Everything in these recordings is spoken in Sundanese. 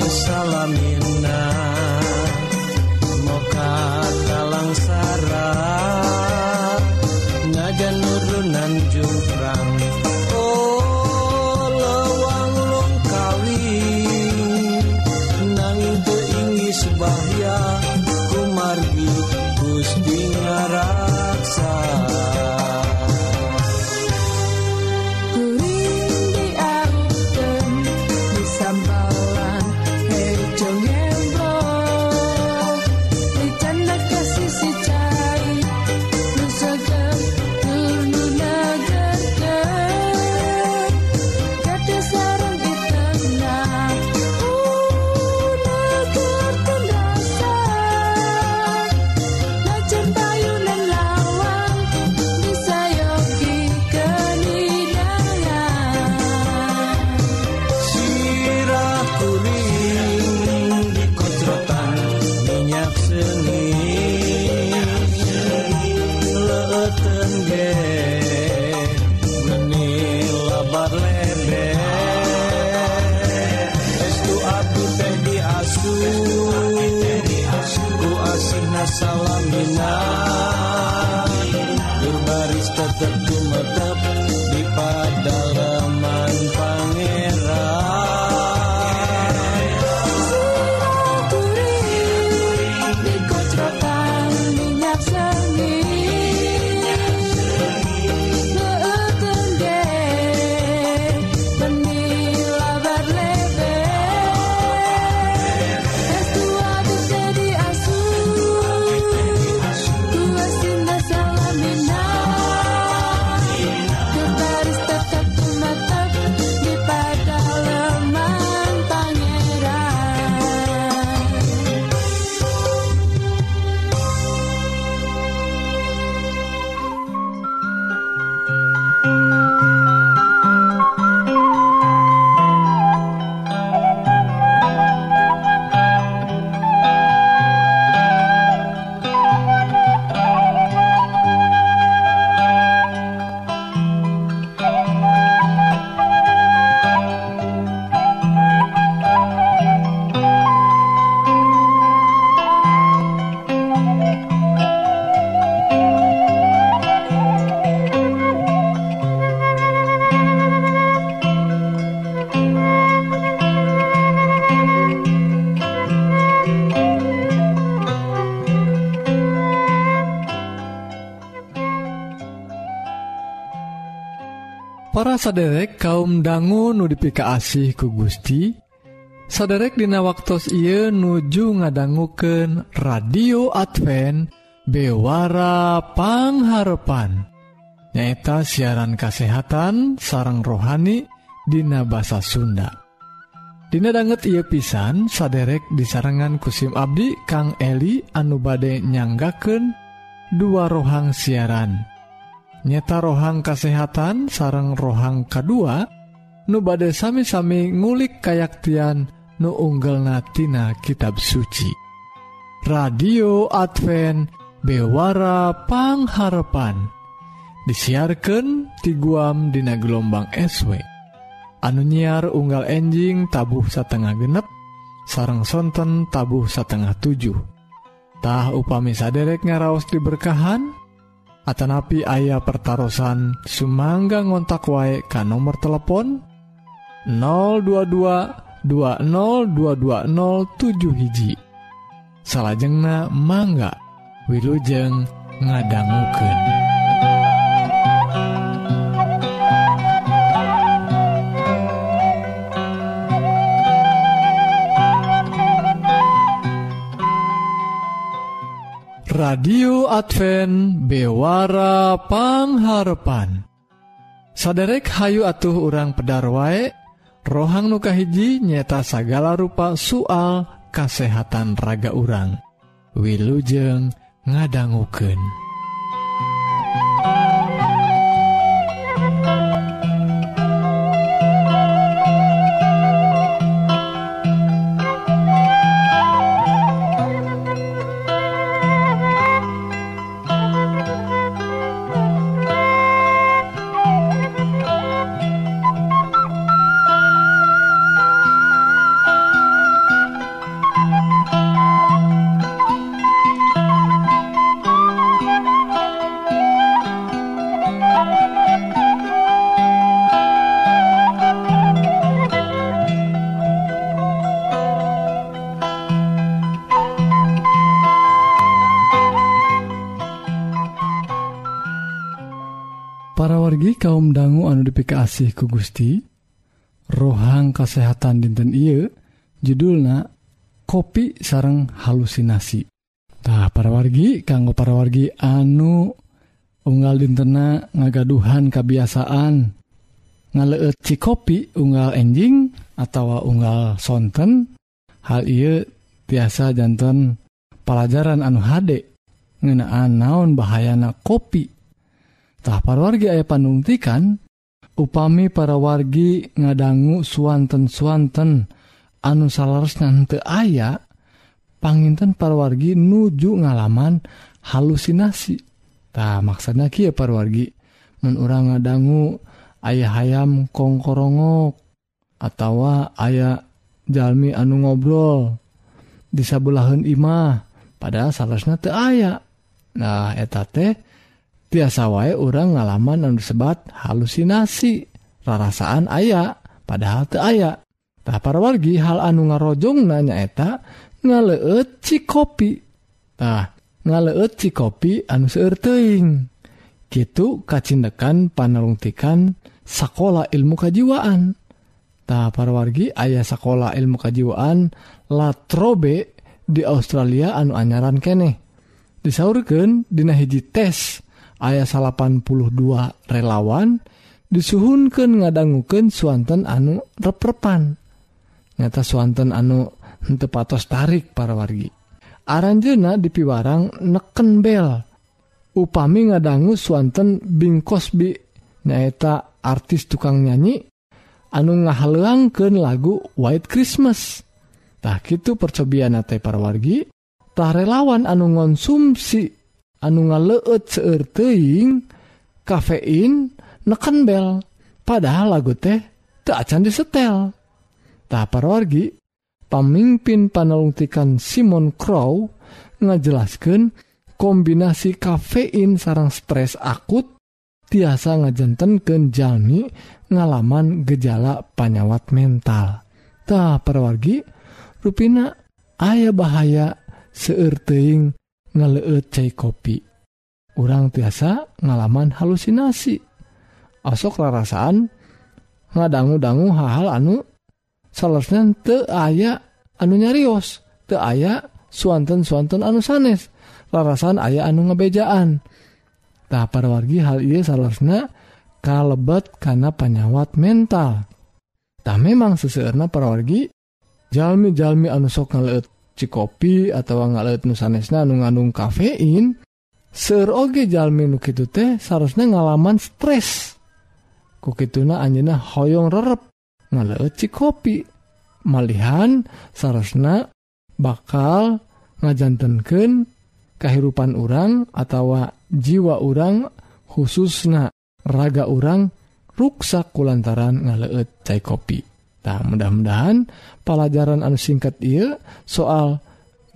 salamina. Moka kalangsa para saderek kaum dangu nudifikasih ku Gusti saderek dina waktu Ieu nuju ngadangguken radio Advent bewarapangharpan nyaeta siaran kasehatan sarang rohani Dina bahasa Sunda. Dina danget ia pisan saderek disarengan kusim Abdi Kang Eli anu bade nyanggaken dua rohang siaran. nyata rohang kesehatan sarang rohang kedua nu badai sami-sami ngulik kayaktian nu unggal natina kitab suci. Radio Advent Bewara bewarapangharpan disiarkan ti guam dina gelombang SW anu nyiar unggal enjing tabuh satengah genep sarang sonten tabuh satengah 7tah upami saderek ngaraos diberkahan Atanapi ayah pertaran Sumangga ngontak wae ka nomor telepon 022 20220 hiji salahjengna mangga Wilujeng ngadangguken. radio Advent bewarapangharpan saderek Hayu atuh urang pedar wae rohang nukahiji nyeta sagala rupa soal kasehatan raga urang. Wilujeng ngadangguken nepi keasih ku Gusti rohang kesehatan dinten Ieu judulna kopi sarang halusinasitah para wargi kanggo para wargi anu unggal dintena ngagaduhan kebiasaan ngaleet ci kopi unggal enjing atau unggal sonten. Hal ia tiasa jantan pelajaran anu hade ngenaan naon bahayana kopi. Tah parwargi aya panungtikan upami para wargi ngadangu Swanten-swanten anu salares nante aya panginten para wargi nuju ngalaman halusinasi. Tak maksana Ki para wargi menurang ngadangu ayah ayam kongkorongok atau ayah jalmi anu ngobrol disabulahun imah pada salahnya te aya. Nah etate tiasa wae orang ngalaman anu disebat halusinasi rarasaan aya padahal te ayatah para wargi hal anu ngarojong nanya eta kopitah ngaleeci kopi anu seueur teuing. Kitu kacindekan panelungtikan sekolah ilmu kejiwaan tah para wargi aya sekolah ilmu kejiwaan latrobe di Australia anu anyaran keneh. Disaurkeun dina hiji tes. ayah 82 relawan disuhunkan ngadangguken Suanten anu reprepan. Nyata Suanten anu tepatos tarik para wargi. Aranjena dipiwarang neken bel. Upami ngadanggu Suanten Bing Cosby nyaeta artis tukang nyanyi anu ngahalangken lagu White Christmastah itu percobian nate para wargitah relawan anu ngonsumsi anu ngaleut seerteing kafein neken bel. Padahal lagu teh tak acan disetel. Tak wargi pamimpin panelungtikan Simon Crow ngajelaskan kombinasi kafein sarang stres akut tiasa ngajenten jalmi ngalaman gejala panyawat mental. Tak perwargi rupina ayah bahaya seerteing ngaleut cai kopi. Orang tiasa ngalaman halusinasi. Asok rarasaan ngadanggu-dangu hal-hal anu salahnya te aya anu nyarios te aya suanten suanten anu sanes rarasaan aya anu ngebejaan tak parwargi hal iya salahnya kalebet karena penyawat mental. Tak memang seseorang parwargi jalmi-jalmi anu sok ngaleut kopi atau ngalet nusanesna anu ngandung kafein serogejalmi nukitu teh seharusnya ngalaman stres kokituna anjena hoyong rerep ngalet kopi malihan seharusnya bakal ngajantenken kehidupan orang atau jiwa orang khususna raga orang ruksak kulantaran ngaleut cai kopi. Nah, mudah-mudahan pelajaran anu singkat iya soal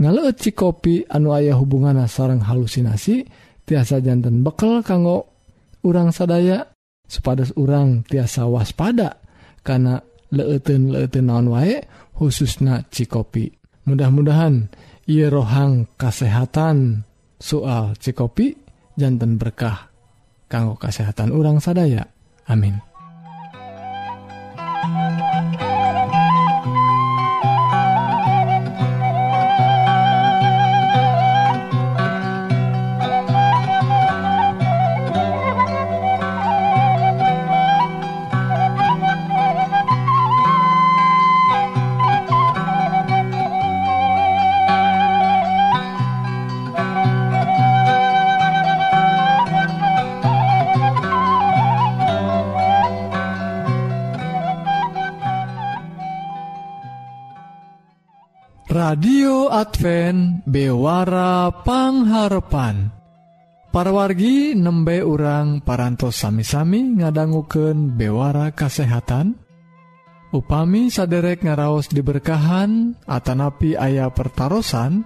ngaleut ci kopi anu ayah hubungan sarang halusinasi tiasa jantan bekal kanggo urang sadaya supados urang tiasa waspada karena leuten leuten naon wae khususna ci kopi. Mudah-mudahan ia rohang kesehatan soal ci kopi jantan berkah kanggo kesehatan urang sadaya. Amin. Para wargi nembe urang parantos sami-sami ngadangguken bewara kasehatan Upami saderek ngaraos diberkahan Atanapi ayah pertaran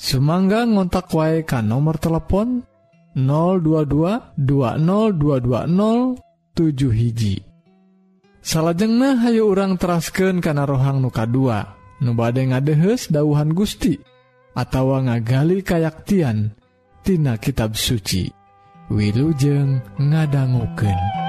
Sumangga ngontak wae ka nomor telepon 022 202207 hiji Salahjengnah Hayu urang terasken kana rohang nuka 2. nubade ngadehes dauhan Gusti atawa ngagali kayaktiantina kitab suci Wilujeng ngadanguken.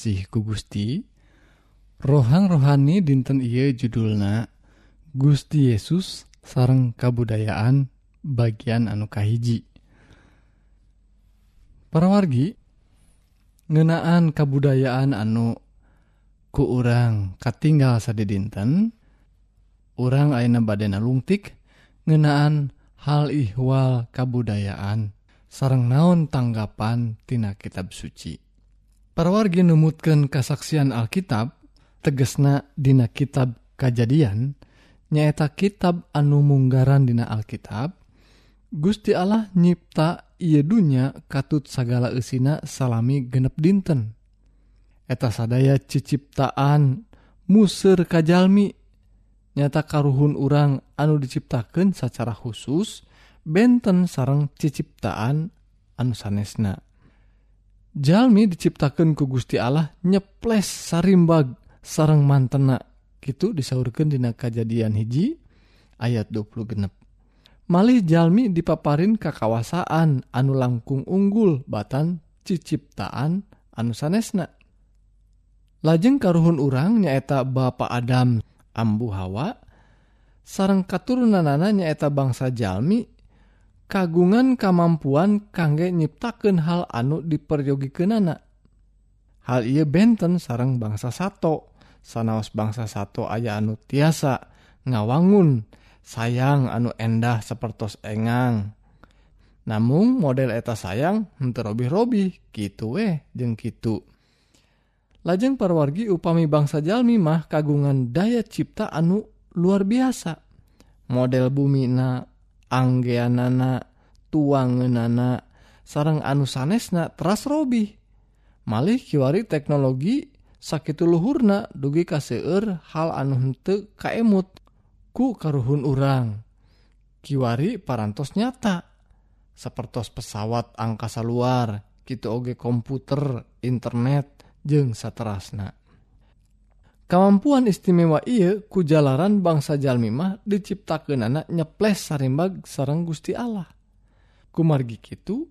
kasih ku Gusti rohang rohani dinten ia judulna Gusti Yesus sarang kabudayaan bagian anu kahiji para wargi ngenaan kabudayaan anu ku urang katinggal sadi dinten urang Aina badena lungtik ngenaan hal ihwal kabudayaan sarang naon tanggapan tina kitab suci. Parwargi numutkan kasaksian Alkitab tegesna Dina kitab kajadian, nyaeta kitab anu munggaran Dina Alkitab Gusti Allah nyipta ia dunya katut sagala eusina salami genep dinten. Eta sadaya ciciptaan musir Kajalmi nyata karuhun urang anu diciptakan secara khusus benten sarang ciciptaan anu sanesna. Jalmi diciptakan ku Gusti Allah nyeples sarimbag sarang mantena gitu disaurkan dina kejadian hiji ayat 20 genep. Malih Jalmi dipaparin kekawasaan anu langkung unggul batan ciciptaan anu sanesna. Lajeng karuhun urang nyaeta Bapak Adam ambu Hawa sarang katurunanana nyaeta bangsa Jalmi kagungan kemampuan kangge nyiptakan hal anu diperyogikenana. Hal ia benten sarang bangsa sato, sanaos bangsa sato aya anu tiasa, ngawangun, sayang anu endah sepertos engang. Namun model eta sayang henteu robih-robih gitu weh jeng gitu. Lajeng perwargi upami bangsa jalmi mah kagungan daya cipta anu luar biasa. Model bumi na anggeanana tuangenana sarang anu sanesna teras Robih. Malih kiwari teknologi sakit luhurna dugi kaseur hal anu hente kaemut ku karuhun urang. Kiwari parantos nyata sepertos pesawat angkasa luar gitu oge komputer internet jeung saterasna. kemampuan istimewa ia kujalaran bangsa Jalmimah diciptakan anak nyeples sarimbag sarang Gusti Allah. Kumargi kitu,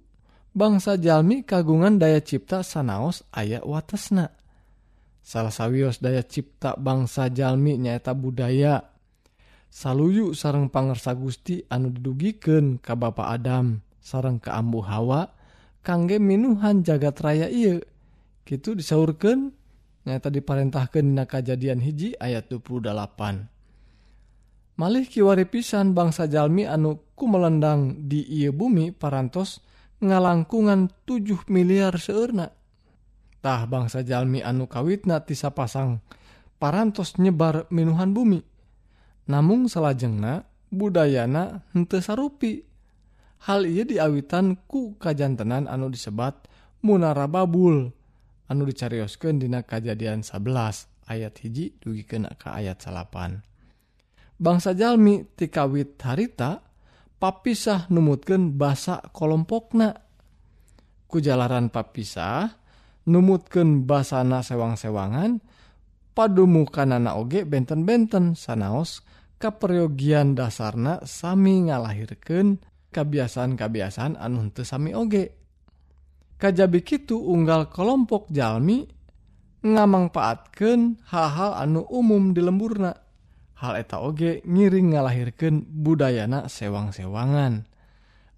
bangsa Jalmi kagungan daya cipta sanaos aya watesna. Salah sawios daya cipta bangsa Jalmi nyaeta budaya. Saluyu sarang pangersa Gusti anu didugiken ka Bapak Adam sarang keambu Hawa kangge minuhan jagat raya iya. Kitu disaurkan nyata diparentahkan dina kejadian hiji ayat 28 malih kiwari pisan bangsa Jalmi anu ku melendang di ieu bumi parantos ngalangkungan 7 miliar seurnatah bangsa Jalmi anu kawitna tisa pasang parantos nyebar minuhan bumi. Namun salahjengna budayana hente sarupi. Hal ia diawitan ku kajjantenan anu disebat munara Babul anu dicariosken dina kejadian 11 ayat hiji dugi kena ke ayat salapan. Bangsa Jalmi tikawit harita papisah numutken basa kelompokna kujalaran papisah numutken basana sewang-sewangan padumu kanana oge benten-benten sanaos kaperyogian dasarna sami ngalahirkan kebiasaan-kebiasaan anu sami oge. Kajabi Kitu unggal kelompok Jalmi ngamangfaatkan hal-hal anu umum di lemburna. Hal eta oge ngiring ngalahirkan budayana sewang-sewangan.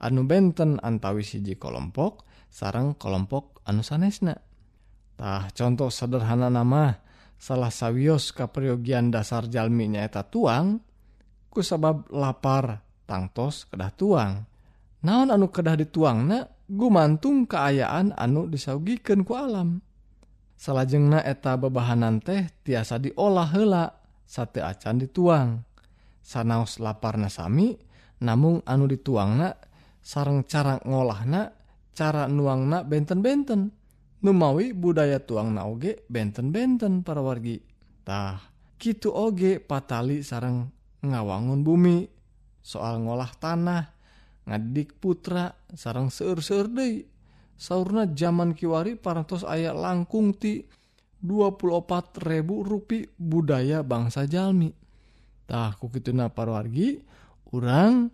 Anu benten antawi siji kelompok sarang kelompok anu sanesnatah contoh sederhana nama salah sawios kapriogian dasar jalminya eta tuang ku sabab lapar tangtos kedah tuang. naon anu kedah dituangna? Gumantung keayaan anu disaugiken ku alam. Salahjengna eta bebahanan teh tiasa diolah hela sate acan dituang. Sanaos lapar nasami namung anu dituangna sarang cara ngolahna cara nuangna benten-benten. Numawi budaya tuang naoge benten-benten para wargitah Kitu oge patali sarang ngawangun bumi. Soal ngolah tanah ngadik putra sarang seur-seur Dei sauna zaman Kiwari parantos ayat langkung ti 24.000 rupi budaya bangsa Jalmi. Takku gitu na parwargi orang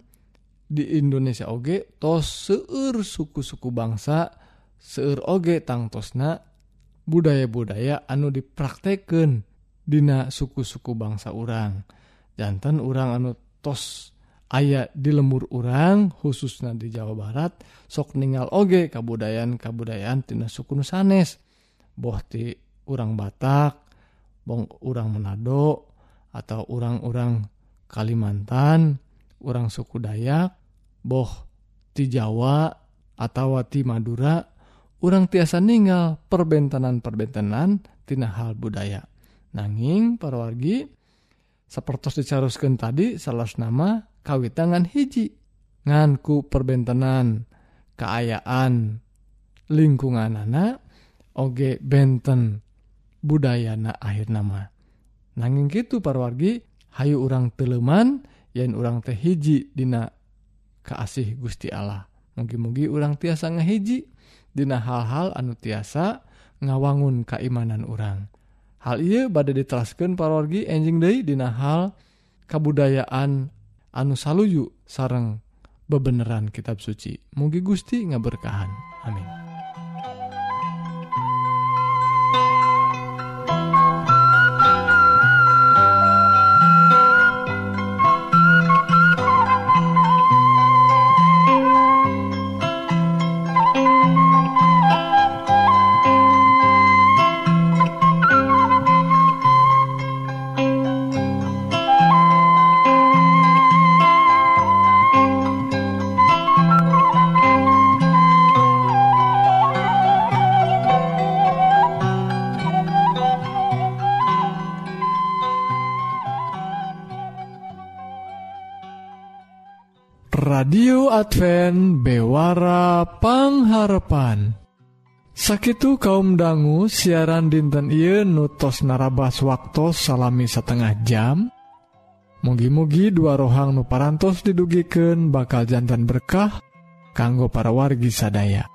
di Indonesia oge tos seur suku-suku bangsa seur oge tangtosna budaya-budaya anu dipraktekken Dina suku-suku bangsa urang. Jantan urang anu tos aya di lemur urang khususnya di Jawa Barat sok ningal oge kabudayan kabudayan tina suku nusanes bohti urang Batak bong urang Manado atau orang-orang Kalimantan orang suku Dayak boh ti Jawa atau ti Madura orang tiasa ningal perbentanan-perbentanan tina hal budaya. Nanging parwargi seperti dicaruskan tadi salah nama kawitangan hiji nganku perbentenan keayaan lingkungan anak oge benten budayana akhir nama nanging gitu parwargi Hayu urang teleman yen urang teh hiji dina keasih Gusti Allah. Mugi-mugi urang tiasa ngahiji dina hal-hal anu tiasa ngawangun keimanan orang hal ia badai diteraskan parwargi enjing Day dina hal kebudayaan anu saluyu sarang bebeneran kitab suci. Mugi Gusti ngaberkahan. Amin. Advent bewara pengharapan Sakitu kaum dangu siaran dinten Ieu nutos narabas waktu salami setengah jam. Mugi-mugi dua rohang nuparantos didugiken bakal jantan berkah kanggo para wargi sadaya.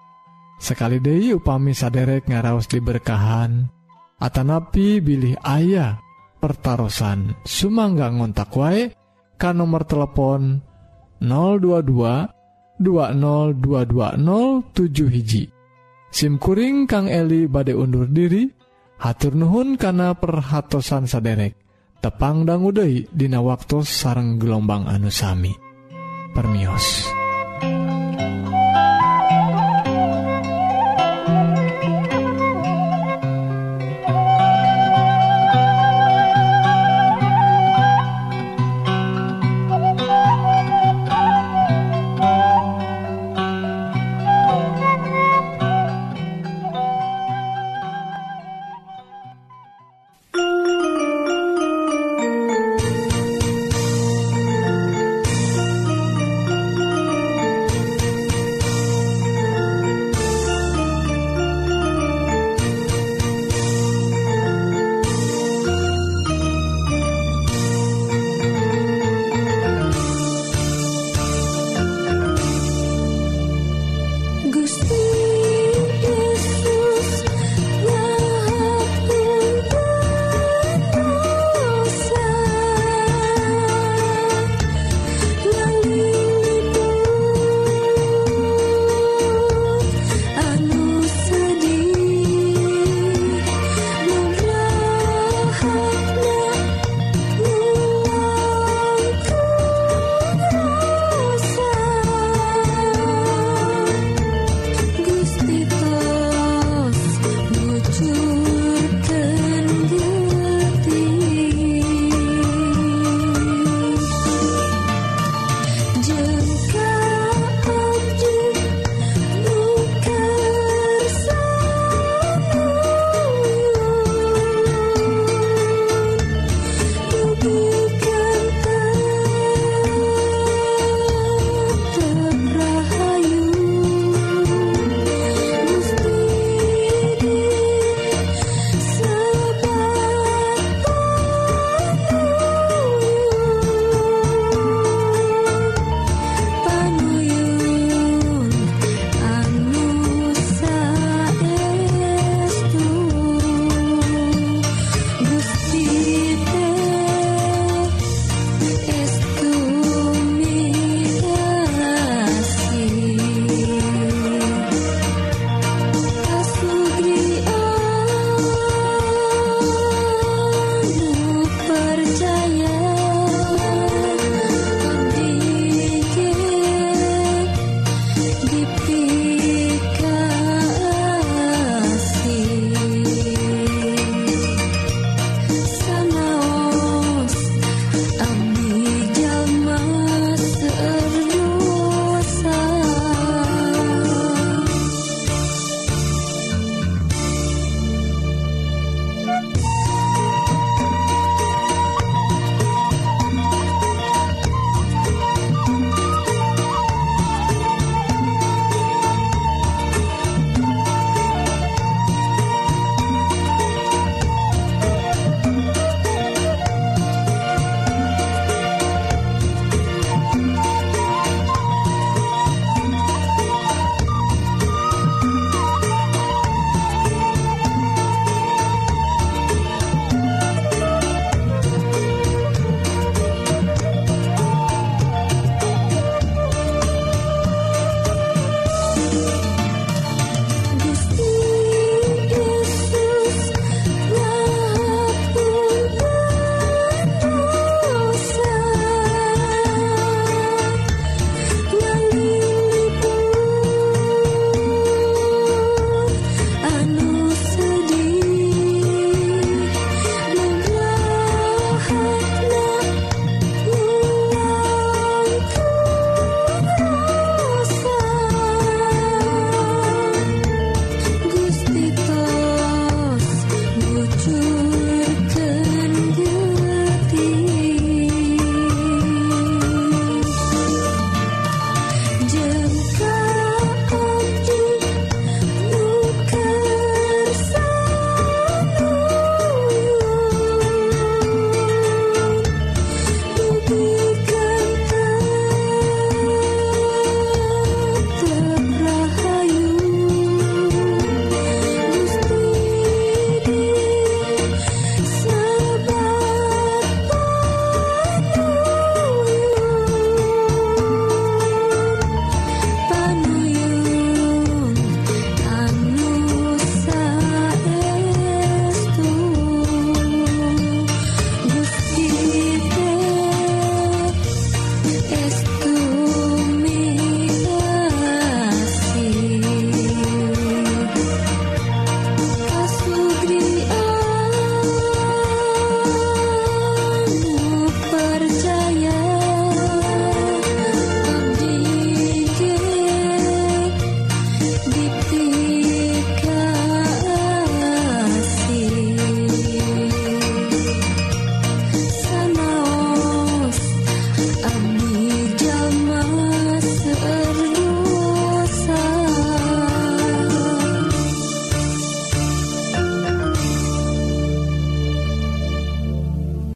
Sekali Dehi upami saderek ngaraos diberkahan Atanapi bilih ayah pertaran Sumangga ngontak wae kan nomor telepon 022 20220 hiji SIMkuring Kang Eli bade undur diri hatur Nuhun kana perhatsan saderek tepang dangguudai Dina waktu sarang gelombang anusami Permios.